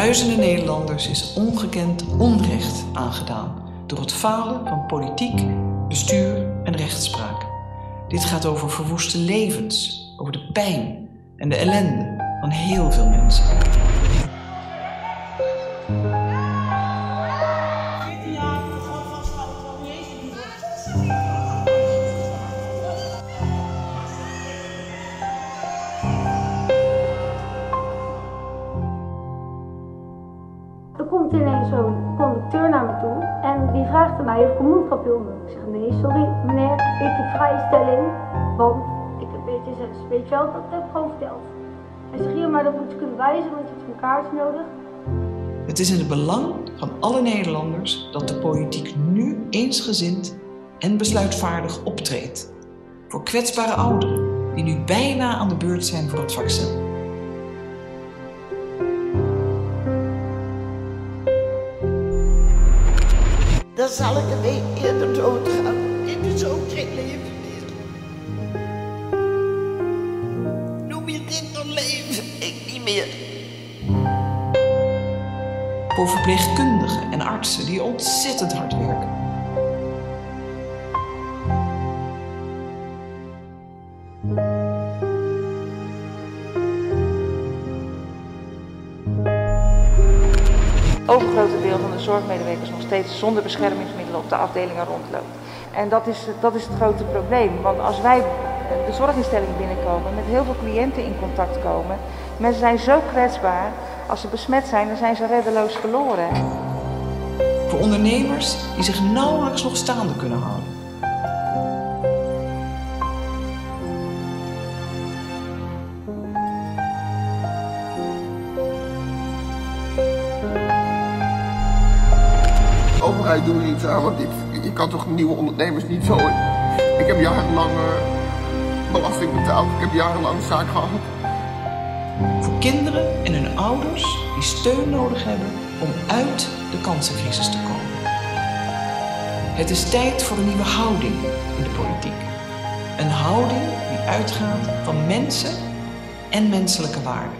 Duizenden Nederlanders is ongekend onrecht aangedaan door het falen van politiek, bestuur en rechtspraak. Dit gaat over verwoeste levens, over de pijn en de ellende van heel veel mensen. Komt ineens zo'n conducteur naar me toe en die vraagt aan mij of ik een mondkapje moet. Ik zeg nee, sorry meneer, ik heb vrijstelling, want ik heb BTSS. Weet je wel, dat heb ik gewoon verteld. Hij zegt hier, maar dat moet je kunnen wijzen, want je hebt een kaart nodig. Het is in het belang van alle Nederlanders dat de politiek nu eensgezind en besluitvaardig optreedt. Voor kwetsbare ouderen die nu bijna aan de beurt zijn voor het vaccin. Dan zal ik een week eerder doodgaan. Dit is ook geen leven meer. Noem je dit dan leven? Ik niet meer. Voor verpleegkundigen en artsen die ontzettend hard werken. Overgrote deel van de zorgmedewerkers nog steeds zonder beschermingsmiddelen op de afdelingen rondloopt. En dat is, dat is het grote probleem. Want als wij de zorginstelling binnenkomen, met heel veel cliënten in contact komen, mensen zijn zo kwetsbaar. Als ze besmet zijn, dan zijn ze reddeloos verloren. Voor ondernemers die zich nauwelijks nog staande kunnen houden. Er iets aan, want je kan toch nieuwe ondernemers niet zo... Ik heb jarenlang uh, belasting betaald, ik heb jarenlang een zaak gehad. Voor kinderen en hun ouders die steun nodig hebben om uit de kansencrisis te komen. Het is tijd voor een nieuwe houding in de politiek. Een houding die uitgaat van mensen en menselijke waarden.